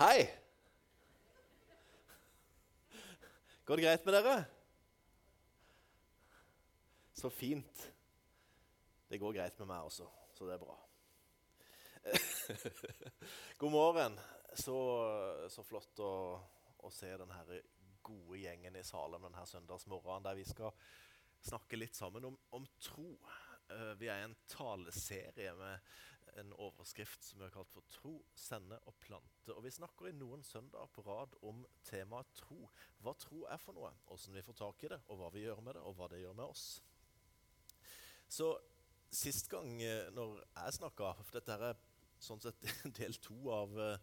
Hei! Går det greit med dere? Så fint. Det går greit med meg også, så det er bra. God morgen. Så, så flott å, å se denne gode gjengen i Salem denne søndagsmorgenen, der vi skal snakke litt sammen om, om tro. Uh, vi er i en taleserie med en overskrift som vi har kalt for 'Tro, sende og plante'. Og Vi snakker i noen søndager på rad om temaet tro. Hva tro er for noe, hvordan vi får tak i det, og hva vi gjør med det, og hva det gjør med oss. Så Sist gang eh, når jeg snakka For dette er sånn sett del to av, eh,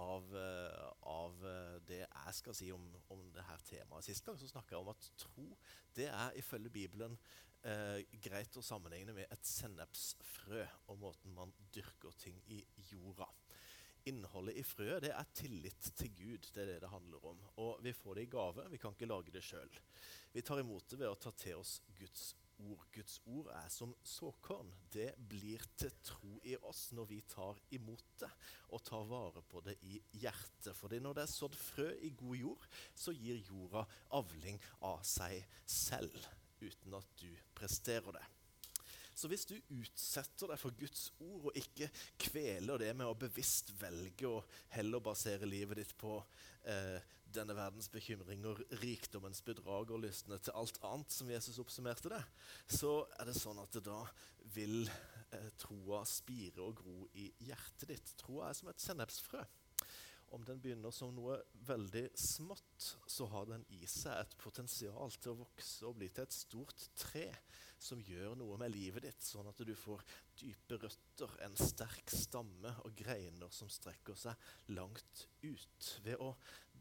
av, av, det jeg skal si om, om dette temaet. Sist gang så snakka jeg om at tro det er ifølge Bibelen eh, greit å sammenligne med et sennepsfrø og måten man dyrker ting i jorda. Innholdet i frøet det er tillit til Gud. Det er det det handler om. Og Vi får det i gave. Vi kan ikke lage det sjøl. Vi tar imot det ved å ta til oss Guds ord. Guds ord er som såkorn. Det blir til tro i oss når vi tar imot det og tar vare på det i hjertet. Fordi når det er sådd frø i god jord, så gir jorda avling av seg selv uten at du presterer det. Så hvis du utsetter deg for Guds ord og ikke kveler det med å bevisst velge å heller basere livet ditt på eh, denne verdens bekymringer, rikdommens bedrag og lystne til alt annet, som Jesus oppsummerte det, så er det sånn at det da vil eh, troa spire og gro i hjertet ditt. Troa er som et sennepsfrø. Om den begynner som noe veldig smått, så har den i seg et potensial til å vokse og bli til et stort tre som gjør noe med livet ditt, sånn at du får dype røtter, en sterk stamme og greiner som strekker seg langt ut. Ved å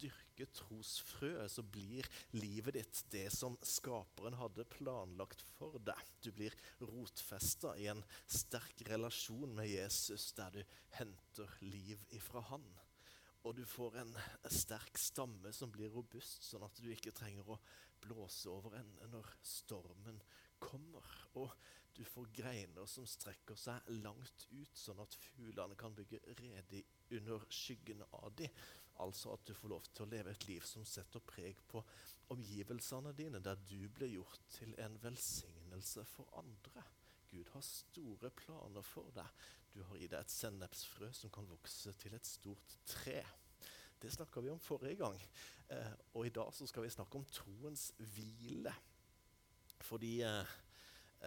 dyrke trosfrøet så blir livet ditt det som skaperen hadde planlagt for deg. Du blir rotfesta i en sterk relasjon med Jesus, der du henter liv ifra han. Og du får en sterk stamme som blir robust, sånn at du ikke trenger å blåse over ende når stormen får greiner som strekker seg langt ut, sånn at fuglene kan bygge rede under skyggen av dem. Altså at du får lov til å leve et liv som setter preg på omgivelsene dine, der du blir gjort til en velsignelse for andre. Gud har store planer for deg. Du har i deg et sennepsfrø som kan vokse til et stort tre. Det snakka vi om forrige gang. Eh, og i dag skal vi snakke om troens hvile. Fordi eh,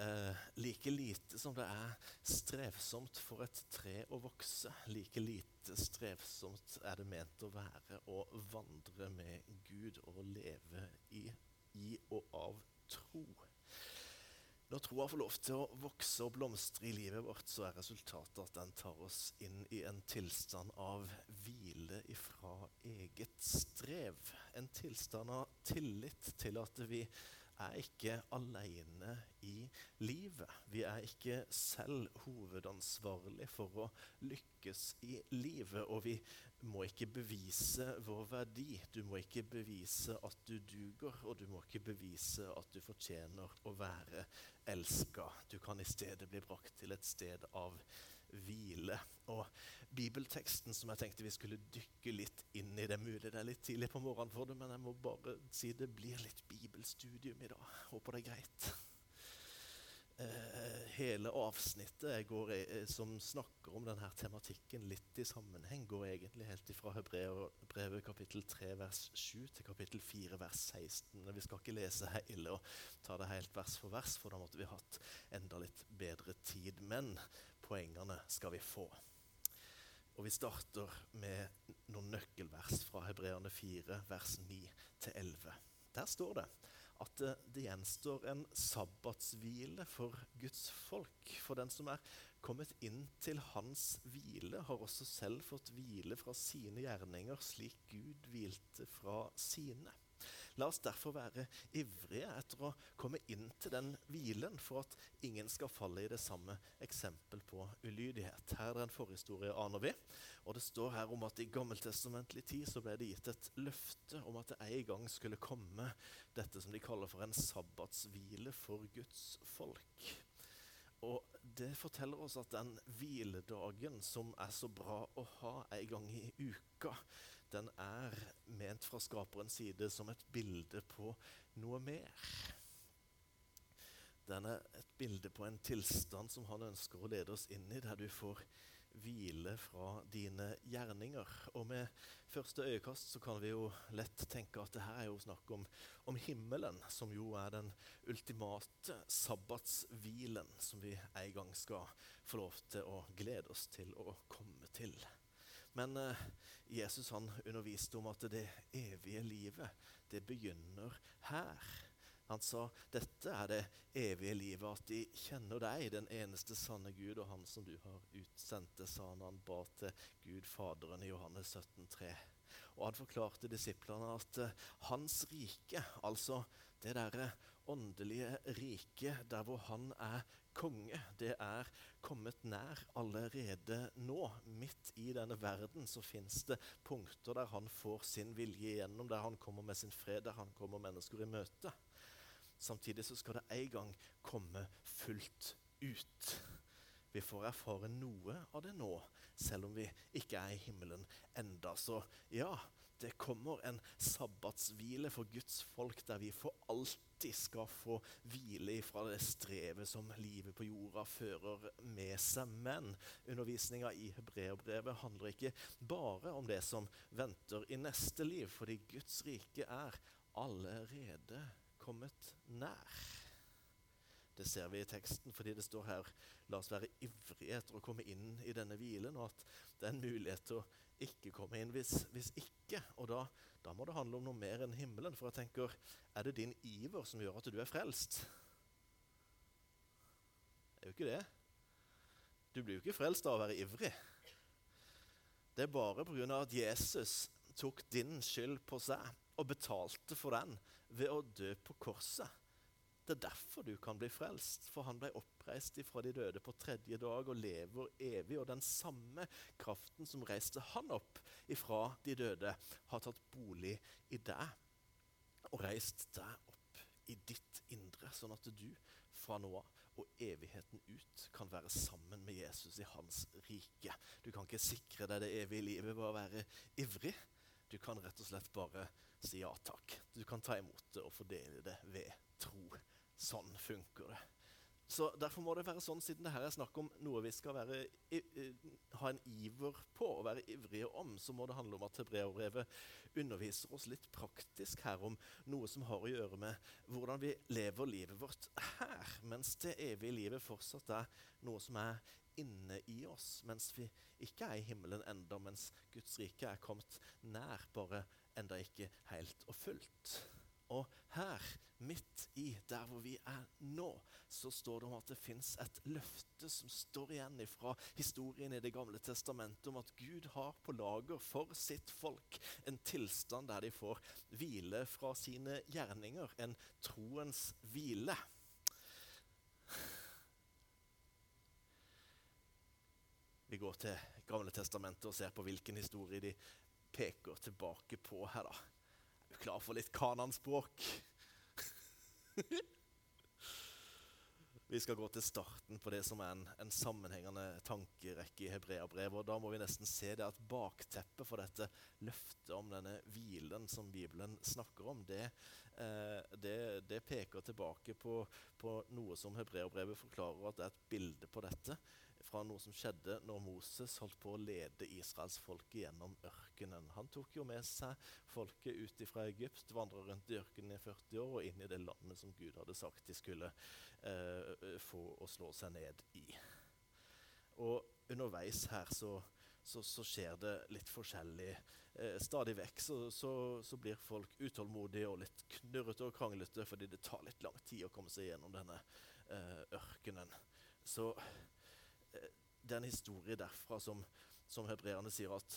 eh, like lite som det er strevsomt for et tre å vokse, like lite strevsomt er det ment å være å vandre med Gud og leve i, i og av tro. Når troa får lov til å vokse og blomstre i livet vårt, så er resultatet at den tar oss inn i en tilstand av hvile ifra eget strev. En tilstand av tillit til at vi er ikke alene i livet. Vi er ikke selv hovedansvarlig for å lykkes i livet. Og vi må ikke bevise vår verdi. Du må ikke bevise at du duger, og du må ikke bevise at du fortjener å være elska. Du kan i stedet bli brakt til et sted av hvile. Og bibelteksten som jeg tenkte vi skulle dykke litt inn i, det er mulig det er litt tidlig på morgenen for det, men jeg må bare si det blir litt bibelstudium i dag. Håper det er greit. Eh, hele avsnittet går, eh, som snakker om denne tematikken litt i sammenheng, går egentlig helt fra Hebrevet kapittel 3 vers 7 til kapittel 4 vers 16. Men vi skal ikke lese hele og ta det helt vers for vers, for da måtte vi hatt enda litt bedre tid. Men poengene skal vi få. Og Vi starter med noen nøkkelvers fra Hebreerne 4, vers 9-11. Der står det at det gjenstår en sabbatshvile for Guds folk. For den som er kommet inn til hans hvile, har også selv fått hvile fra sine gjerninger, slik Gud hvilte fra sine. La oss derfor være ivrige etter å komme inn til den hvilen, for at ingen skal falle i det samme eksempel på ulydighet. Her er det en forhistorie, aner vi. Og det står her om at i gammeltestamentlig tid så ble det gitt et løfte om at det en gang skulle komme dette som de kaller for en sabbatshvile for Guds folk. Og det forteller oss at den hviledagen som er så bra å ha en gang i uka, den er ment fra skaperens side som et bilde på noe mer. Den er et bilde på en tilstand som han ønsker å lede oss inn i, der du får hvile fra dine gjerninger. Og med første øyekast så kan vi jo lett tenke at det her er jo snakk om, om himmelen, som jo er den ultimate sabbatshvilen som vi en gang skal få lov til å glede oss til å komme til. Men eh, Jesus han underviste om at det evige livet, det begynner her. Han sa dette er det evige livet, at de kjenner deg, den eneste sanne Gud, og Han som du har utsendt. Sa han han ba til Gud Faderen i Johannes 17, 3. Og han forklarte disiplene at uh, hans rike, altså det derre åndelige riket der hvor han er konge, det er kommet nær allerede nå. Midt i denne verden så fins det punkter der han får sin vilje igjennom, der han kommer med sin fred, der han kommer mennesker i møte. Samtidig så skal det en gang komme fullt ut. Vi får erfare noe av det nå, selv om vi ikke er i himmelen enda. Så ja, det kommer en sabbatshvile for Guds folk, der vi for alltid skal få hvile fra det strevet som livet på jorda fører med seg. Men undervisninga i hebreerbrevet handler ikke bare om det som venter i neste liv, fordi Guds rike er allerede kommet nær. Det ser vi i teksten fordi det står her la oss være ivrige etter å komme inn i denne hvilen, og at det er en mulighet til å ikke komme inn hvis, hvis ikke. Og da, da, må det handle om noe mer enn himmelen. For jeg tenker, er det din iver som gjør at du er frelst? Det er jo ikke det. Du blir jo ikke frelst av å være ivrig. Det er bare pga. at Jesus tok din skyld på seg og betalte for den ved å dø på korset. Det er derfor du kan bli frelst, for han ble oppreist ifra de døde på tredje dag og lever evig. Og den samme kraften som reiste han opp ifra de døde, har tatt bolig i deg og reist deg opp i ditt indre, sånn at du fra nå av og evigheten ut kan være sammen med Jesus i hans rike. Du kan ikke sikre deg det evige livet ved å være ivrig. Du kan rett og slett bare si ja takk. Du kan ta imot det og fordele det ved tro. Sånn funker det. Så Derfor må det være sånn, siden det her er snakk om noe vi skal være, ha en iver på og være ivrige om, så må det handle om at hebreerbrevet underviser oss litt praktisk her om noe som har å gjøre med hvordan vi lever livet vårt her, mens det evige livet fortsatt er noe som er inne i oss, mens vi ikke er i himmelen enda, mens Guds rike er kommet nær, bare enda ikke helt og fullt. Og her, midt i der hvor vi er nå, så står det om at det fins et løfte som står igjen fra historien i Det gamle testamentet om at Gud har på lager for sitt folk en tilstand der de får hvile fra sine gjerninger. En troens hvile. Vi går til Gamle testamentet og ser på hvilken historie de peker tilbake på her. da. Klar for litt kananspråk? vi skal gå til starten på det som er en, en sammenhengende tankerekke i hebreabrevet. Da må vi nesten se det at bakteppet for dette løftet om denne hvilen som Bibelen snakker om, det, eh, det, det peker tilbake på, på noe som hebreabrevet forklarer at det er et bilde på dette fra noe som skjedde når Moses holdt på å lede israelsfolket gjennom ørkenen. Han tok jo med seg folket ut fra Egypt, vandra rundt i ørkenen i 40 år og inn i det landet som Gud hadde sagt de skulle eh, få å slå seg ned i. Og underveis her så, så, så skjer det litt forskjellig. Eh, stadig vekk så, så, så, blir folk utålmodige og litt knurrete og kranglete fordi det tar litt lang tid å komme seg gjennom denne eh, ørkenen. Så det er en historie derfra som, som hebreerne sier at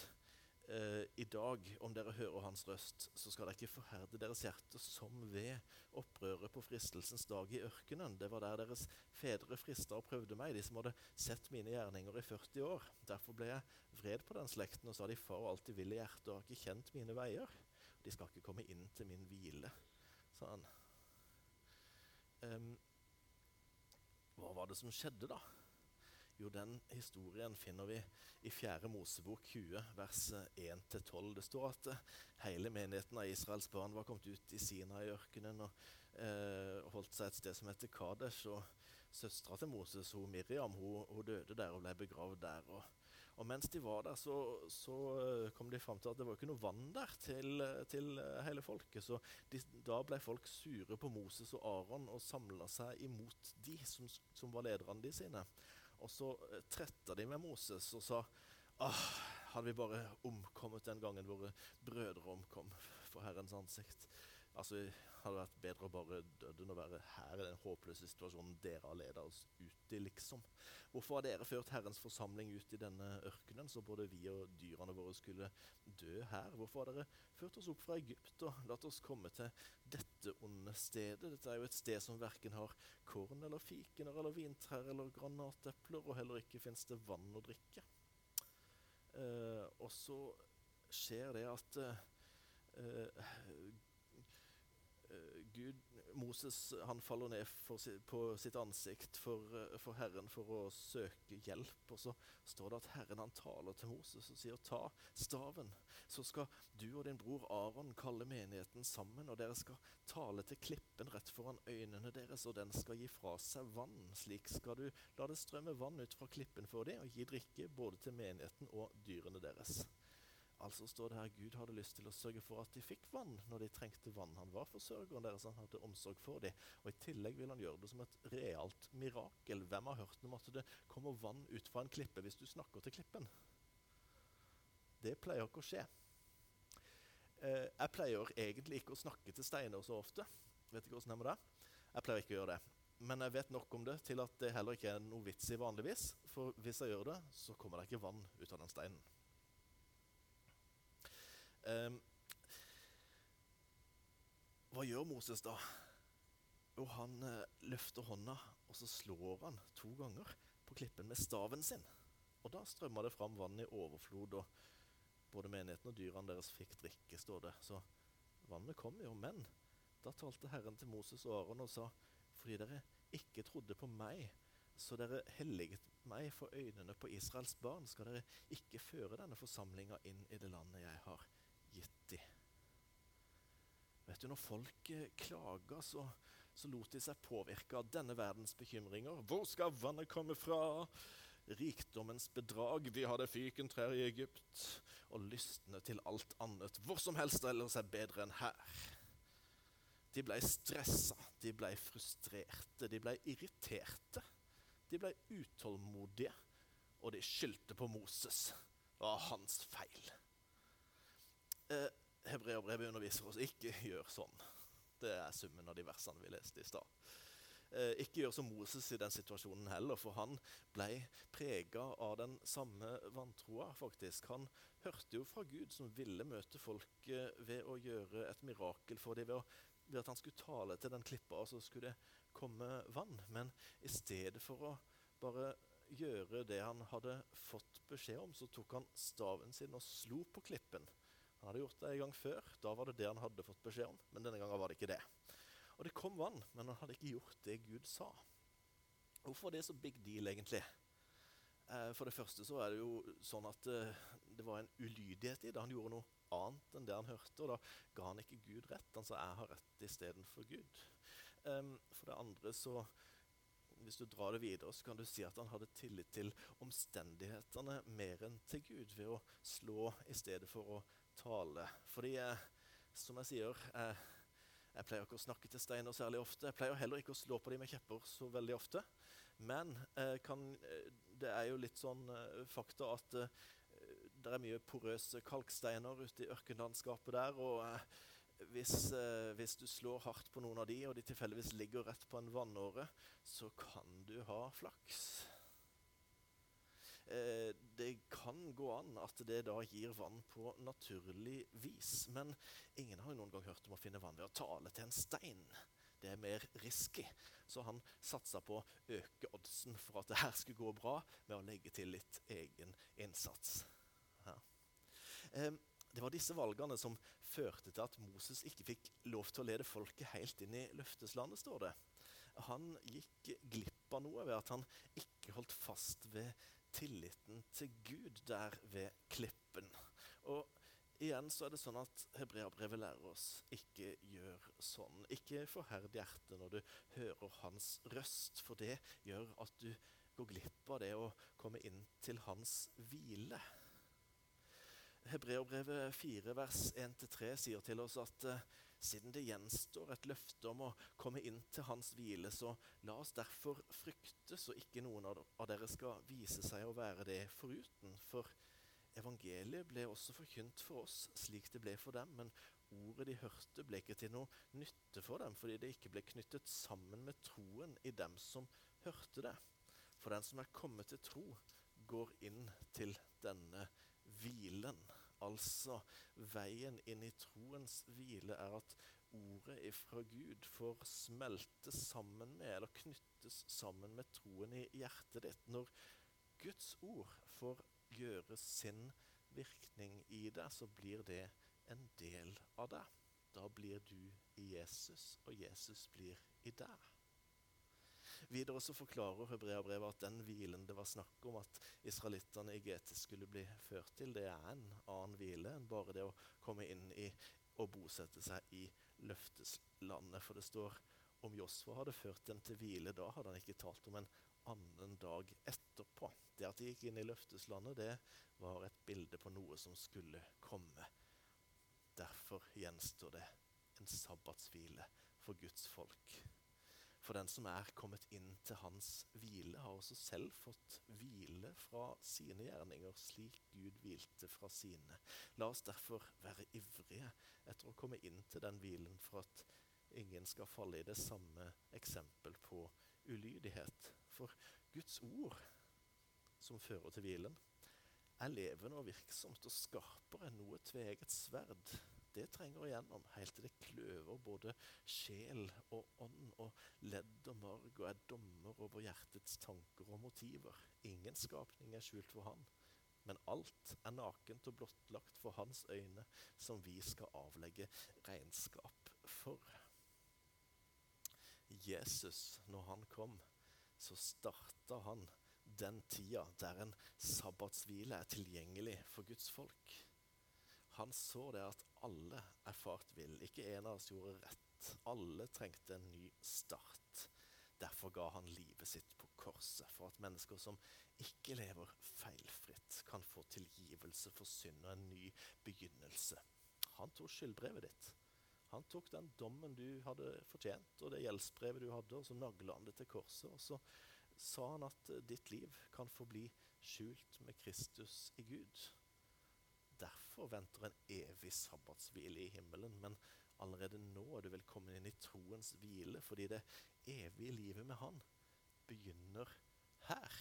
eh, i dag, om dere hører hans røst, så skal dere ikke forherde deres hjerte som ved opprøret på fristelsens dag i ørkenen. Det var der deres fedre frista og prøvde meg, de som hadde sett mine gjerninger i 40 år. Derfor ble jeg vred på den slekten og sa de far alltid vil i hjertet og har ikke kjent mine veier. De skal ikke komme inn til min hvile, sa han. Um, hva var det som skjedde, da? Jo, den historien finner vi i 4. Mosebok 20, vers 1-12. Det står at eh, hele menigheten av Israels barn var kommet ut i Sinai-ørkenen og eh, holdt seg et sted som heter Kadesh. og Søstera til Moses, hun Miriam, hun, hun, døde der og ble begravd der. og og mens de var der, så, så, eh, kom de fram til at det var ikke noe vann der til, til eh, hele folket. Så de, da ble folk sure på Moses og Aron og samla seg imot de som, som var lederne de sine. Og så eh, tretta de med Moses og sa ah, hadde vi bare omkommet den gangen våre brødre omkom for Herrens ansikt. Altså, hadde vært bedre å bare døde enn å være her i den håpløse situasjonen dere har ledet oss ut i, liksom. Hvorfor har dere ført Herrens forsamling ut i denne ørkenen, så både vi og dyrene våre skulle dø her? Hvorfor har dere ført oss opp fra Egypt og latt oss komme til dette onde stedet? Dette er jo et sted som verken har korn eller fikener eller vintrær eller granatepler, og heller ikke fins det vann å drikke. Uh, og så skjer det at uh, Eh, Gud, Moses han faller ned si, på sitt ansikt for, eh, for, Herren for å søke hjelp. Og så står det at Herren han taler til Moses og sier ta staven, så skal du og din bror Aron kalle menigheten sammen, og dere skal tale til klippen rett foran øynene deres, og den skal gi fra seg vann. Slik skal du la det strømme vann ut fra klippen for dem, og gi drikke både til menigheten og dyrene deres. Altså står det her Gud hadde lyst til å sørge for at de fikk vann når de trengte vann. Han var forsørgeren deres, han hadde omsorg for dem. Og I tillegg vil han gjøre det som et realt mirakel. Hvem har hørt om at det kommer vann ut fra en klippe hvis du snakker til klippen? Det pleier ikke å skje. Eh, jeg pleier egentlig ikke å snakke til steiner så ofte. Vet ikke hvordan det er det. Jeg pleier ikke å gjøre det. Men jeg vet nok om det til at det heller ikke er noe vits i vanligvis. For hvis jeg gjør det, så kommer det ikke vann ut av den steinen. Um, hva gjør Moses da? Jo, han uh, løfter hånda, og så slår han to ganger på klippen med staven sin. Og da strømmer det fram vann i overflod, og både menigheten og dyrene deres fikk drikke, står det. Så vannet kom jo. Men da talte Herren til Moses og Aron og sa, fordi dere ikke trodde på meg, så dere helliget meg for øynene på Israels barn, skal dere ikke føre denne forsamlinga inn i det landet jeg har. Vet du, Når folk klager, klaga, så, så lot de seg påvirke av denne verdens bekymringer. Hvor skal vannet komme fra? Rikdommens bedrag. Vi hadde fykentrær i Egypt. Og lystne til alt annet. Hvor som helst ellers er bedre enn her. De ble stressa, de ble frustrerte, de ble irriterte. De ble utålmodige, og de skyldte på Moses. Det var hans feil eh, Hebreabrevet underviser oss ikke gjør sånn. Det er summen av de versene vi leste i stad. Eh, ikke gjør som Moses i den situasjonen heller, for han ble prega av den samme vantroa. faktisk. Han hørte jo fra Gud, som ville møte folket ved å gjøre et mirakel for dem. Ved, ved, at han skulle tale til den klippa, og så skulle det komme vann. Men i stedet for å bare gjøre det han hadde fått beskjed om, så tok han staven sin og slo på klippen. Han hadde gjort det en gang før. Da var det det han hadde fått beskjed om. Men denne gangen var det ikke det. Og det kom vann, men han hadde ikke gjort det Gud sa. Hvorfor er det så big deal, egentlig? Eh, for det første så er det jo sånn at eh, det var en ulydighet i det. Han gjorde noe annet enn det han hørte, og da ga han ikke Gud rett. Han sa 'jeg har rett' istedenfor Gud. Um, for det andre så hvis du drar det videre, så kan du si at han hadde tillit til omstendighetene mer enn til Gud ved å slå i stedet for å tale. Fordi, eh, som jeg sier eh, Jeg pleier ikke å snakke til steiner særlig ofte. Jeg pleier heller ikke å slå på dem med kjepper så veldig ofte. Men eh, kan, eh, det er jo litt sånn eh, fakta at eh, det er mye porøse kalksteiner ute i ørkenlandskapet der. og hvis, hvis, du slår hardt på noen av de, og de tilfeldigvis ligger rett på en vannåre, så kan du ha flaks. Eh, det kan gå an at det da gir vann på naturlig vis. Men ingen har jo noen gang hørt om å finne vann ved å tale til en stein. Det er mer risky. Så han satsa på å øke oddsen for at det her skulle gå bra, med å legge til litt egen innsats. Ja. Det var disse valgene som førte til at Moses ikke fikk lov til å lede folket helt inn i løfteslandet, står det. Han gikk glipp av noe ved at han ikke holdt fast ved tilliten til Gud der ved klippen. Og igjen så er det sånn at Hebreabrevet lærer oss ikke gjør sånn. Ikke forherd hjertet når du hører hans røst, for det gjør at du går glipp av det å komme inn til hans hvile. Hebreabrevet 4 vers 1-3 sier til oss at uh, siden det gjenstår et løfte om å komme inn til hans hvile, så la oss derfor frykte så ikke noen av dere skal vise seg å være det foruten. For evangeliet ble også forkynt for oss slik det ble for dem, men ordet de hørte, ble ikke til noe nytte for dem, fordi det ikke ble knyttet sammen med troen i dem som hørte det. For den som er kommet til tro, går inn til denne hvilen. Altså, veien inn i troens hvile er at ordet ifra Gud får smelte sammen med, eller knyttes sammen med troen i hjertet ditt. Når Guds ord får gjøre sin virkning i deg, så blir det en del av deg. Da blir du i Jesus, og Jesus blir i deg. Videre så forklarer Hebreabrevet at den hvilen det var snakk om at israelittene i GT skulle bli ført til, det er en annen hvile enn bare det å komme inn i og bosette seg i løfteslandet. For det står om Josfa hadde ført dem til hvile, da hadde han ikke talt om en annen dag etterpå. Det at de gikk inn i løfteslandet, det var et bilde på noe som skulle komme. Derfor gjenstår det en sabbatshvile for Guds folk. For den som er kommet inn til hans hvile, har også selv fått hvile fra sine gjerninger, slik Gud hvilte fra sine. La oss derfor være ivrige etter å komme inn til den hvilen, for at ingen skal falle i det samme eksempel på ulydighet. For Guds ord, som fører til hvilen, er levende og virksomt og skarpere enn noe tveget sverd det trenger igjennom helt til det kløver både sjel og ånd og ledd og marg og er dommer over hjertets tanker og motiver. Ingen skapning er skjult for han, men alt er nakent og blottlagt for hans øyne, som vi skal avlegge regnskap for. Jesus, når han kom, så starta han den tida der en sabbatshvile er tilgjengelig for Guds folk. Han så det at alle erfart vill. Ikke en av oss gjorde rett. Alle trengte en ny start. Derfor ga han livet sitt på korset, for at mennesker som ikke lever feilfritt, kan få tilgivelse for synd og en ny begynnelse. Han tok skyldbrevet ditt. Han tok den dommen du hadde fortjent, og det gjeldsbrevet du hadde, og så nagla han det til korset. Og så sa han at ditt liv kan få bli skjult med Kristus i Gud. Derfor venter en evig sabbatshvile i himmelen. Men allerede nå er du velkommen inn i troens hvile, fordi det evige livet med Han begynner her.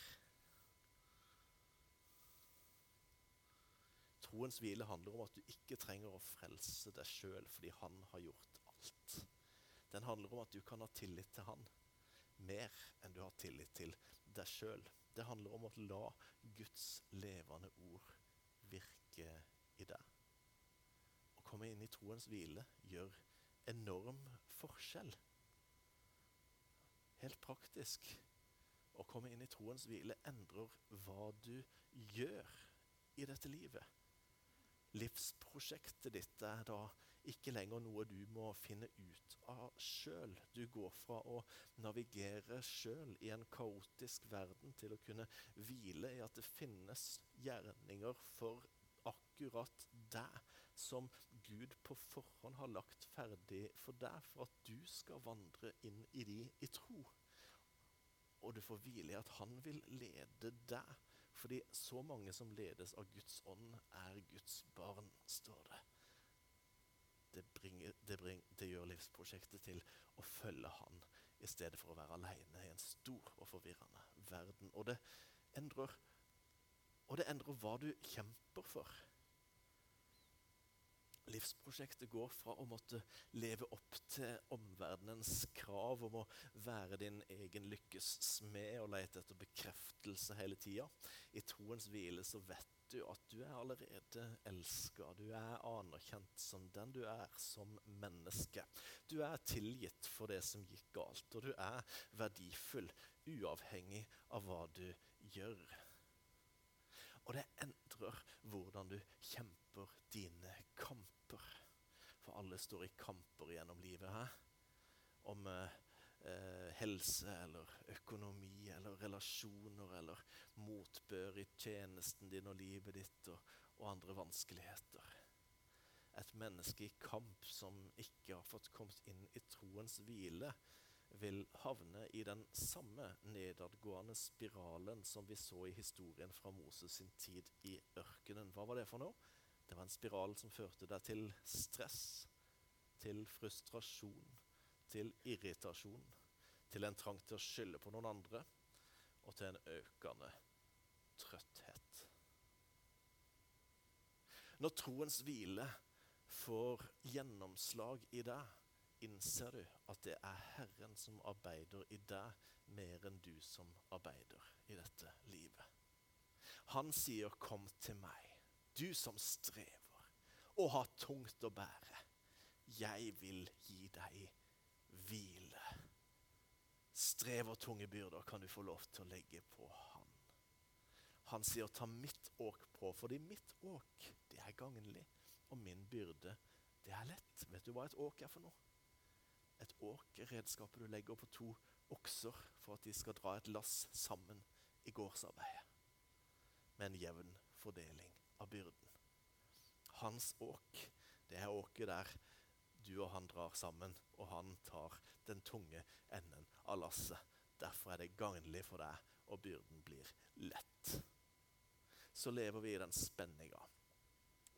Troens hvile handler om at du ikke trenger å frelse deg sjøl fordi Han har gjort alt. Den handler om at du kan ha tillit til Han mer enn du har tillit til deg sjøl. Det handler om å la Guds levende ord virke i det. Å komme inn i troens hvile gjør enorm forskjell. Helt praktisk. Å komme inn i troens hvile endrer hva du gjør i dette livet. Livsprosjektet ditt er da ikke lenger noe du må finne ut av sjøl. Du går fra å navigere sjøl i en kaotisk verden til å kunne hvile i at det finnes gjerninger for akkurat deg, som Gud på forhånd har lagt ferdig for deg, for at du skal vandre inn i de i tro. Og du får hvile i at han vil lede deg. Fordi så mange som ledes av Guds ånd, er Guds barn, står det. Det, bringer, det, bringer, det gjør livsprosjektet til å følge Han i stedet for å være alene i en stor og forvirrende verden. Og det endrer, og det endrer hva du kjemper for. livsprosjektet går fra å måtte leve opp til omverdenens krav om å være din egen lykkes smed og lete etter bekreftelse hele tida. I troens hvile så vet du at du er allerede elska. Du er anerkjent som den du er som menneske. Du er tilgitt for det som gikk galt, og du er verdifull uavhengig av hva du gjør. Og det endrer hvordan du kjemper dine kamper. For alle står i kamper gjennom livet her. Om eh, eh, helse eller økonomi eller relasjoner eller motbør i tjenesten din og livet ditt og, og andre vanskeligheter. Et menneske i kamp som ikke har fått kommet inn i troens hvile, vil havne i den samme nedadgående spiralen som vi så i historien fra Moses sin tid i ørkenen. Hva var det for noe? Det var en spiral som førte deg til stress, til frustrasjon, til irritasjon, til en trang til å skylde på noen andre og til en økende trøtthet. Når troens hvile får gjennomslag i deg, innser du at det er Herren som arbeider i deg, mer enn du som arbeider i dette livet. Han sier, 'Kom til meg, du som strever og har tungt å bære. Jeg vil gi deg hvile.' Strev og tunge byrder kan du få lov til å legge på Han. Han sier, 'Ta mitt åk på', fordi mitt åk, det er gagnlig, og min byrde, det er lett. Vet du hva et åk er for noe? Et åk er redskapet du legger på to okser for at de skal dra et lass sammen i gårdsarbeidet. Med en jevn fordeling av byrden. Hans åk, det er åket der du og han drar sammen, og han tar den tunge enden av lasset. Derfor er det gagnlig for deg, og byrden blir lett. Så lever vi i den spenninga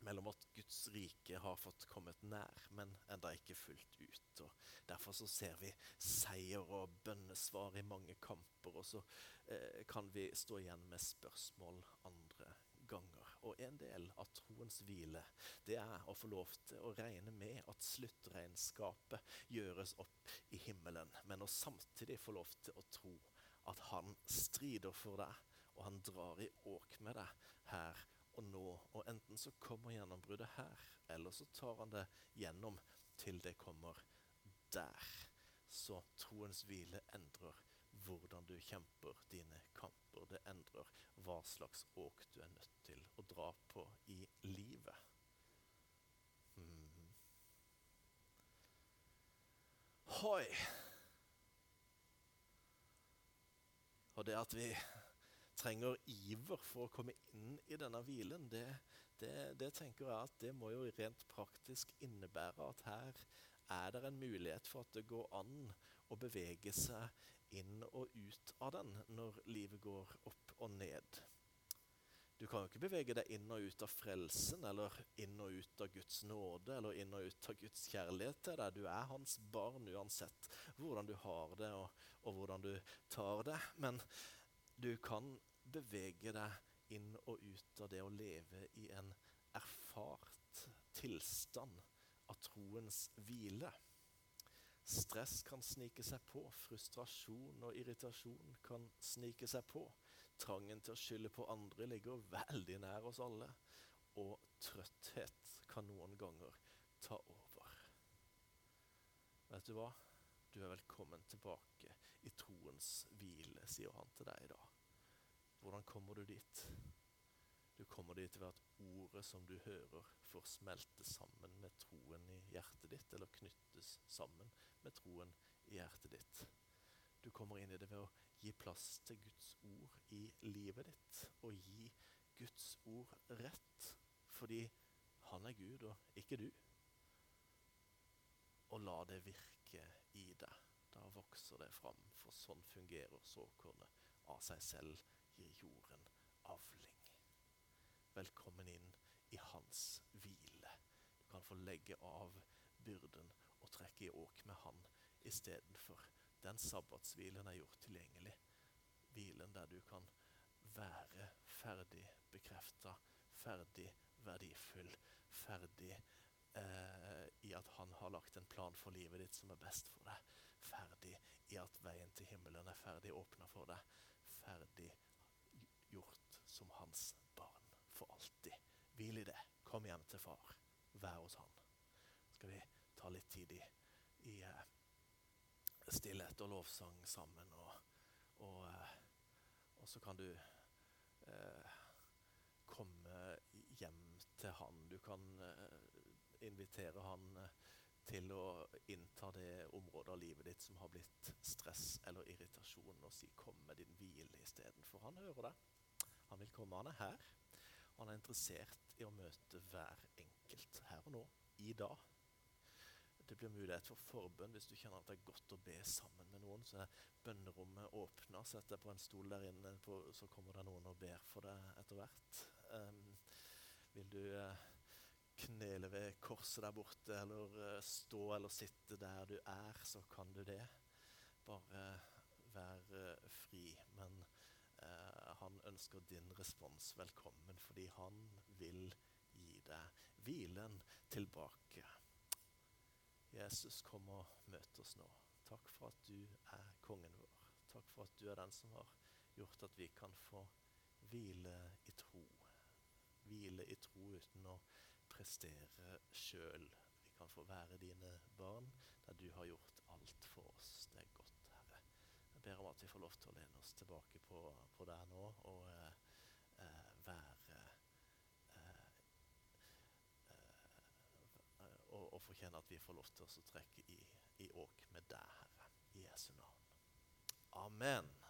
mellom at Guds rike har fått kommet nær, men enda ikke fullt ut. Og derfor så ser vi seier og bønnesvar i mange kamper, og så eh, kan vi stå igjen med spørsmål andre ganger. Og en del av troens hvile, det er å få lov til å regne med at sluttregnskapet gjøres opp i himmelen, men å samtidig få lov til å tro at han strider for deg, og han drar i åk med deg her og nå. Og enten så kommer gjennombruddet her, eller så tar han det gjennom til det kommer der. Så troens hvile endrer hvordan du kjemper dine kamper. Det endrer hva slags åk du er nødt til å dra på i livet. Mm. Hoi! Og det at vi trenger iver for å komme inn i denne hvilen, det, det, det, tenker jeg at det må jo rent praktisk innebære at her er det en mulighet for at det går an å bevege seg inn og ut av den når livet går opp og ned. Du kan jo ikke bevege deg inn og ut av frelsen eller inn og ut av Guds nåde eller inn og ut av Guds kjærlighet til deg. Du er hans barn uansett hvordan du har det og, og hvordan du tar det. Men du kan bevege deg inn og ut av det å leve i en erfart tilstand av troens hvile. Stress kan snike seg på, frustrasjon og irritasjon kan snike seg på. Trangen til å skylde på andre ligger veldig nær oss alle. Og trøtthet kan noen ganger ta over. Vet du hva? Du er velkommen tilbake i troens hvile, sier han til deg i dag. Hvordan kommer du dit? Du kommer dit ved at ordet som du hører, får smelte sammen med troen i hjertet ditt, eller knyttes sammen med troen i hjertet ditt. Du kommer inn i det ved å gi plass til Guds ord i livet ditt, og gi Guds ord rett, fordi han er Gud og ikke du. Og la det virke i deg. Vokser det fram, for sånn fungerer såkornet av seg selv gir jorden avling. Velkommen inn i hans hvile. Du kan få legge av byrden og trekke i åk med han istedenfor. Den sabbatshvilen er gjort tilgjengelig. Hvilen der du kan være ferdig bekrefta, ferdig verdifull, ferdig eh, i at han har lagt en plan for livet ditt som er best for deg. Ferdig i at veien til himmelen er ferdig åpna for deg. Ferdig gjort som hans barn for alltid. Hvil i det. Kom hjem til far. Vær hos han. Skal vi ta litt tid i, i eh, stillhet og lovsang sammen. Og, og, eh, og så kan du eh, komme hjem til han. Du kan invitere han til å innta det området av livet ditt som har blitt stress eller irritasjon, og si 'kom med din hvile' istedenfor. Han hører deg. Han vil komme. Han er her. Han er interessert i å møte hver enkelt her og nå, i dag. Det blir mulighet for forbønn hvis du kjenner at det er godt å be sammen med noen. Så er bønnerommet åpna. Sett deg på en stol der inne, på, så kommer det noen og ber for deg etter hvert. Um, vil du uh, knele ved korset der borte, eller uh, stå eller sitte der du er, så kan du det. Bare uh, vær fri. Men han ønsker din respons velkommen, fordi han vil gi deg hvilen tilbake. Jesus, kom og møt oss nå. Takk for at du er kongen vår. Takk for at du er den som har gjort at vi kan få hvile i tro. Hvile i tro uten å prestere sjøl. Vi kan få være dine barn der du har gjort alt for oss. Det er godt, Herre. Jeg ber om at vi får lov til å lene oss tilbake på, på deg nå og eh, eh være og, og fortjene at vi får lov til å trekke i, i åk med deg, Herre. I Jesu navn. Amen.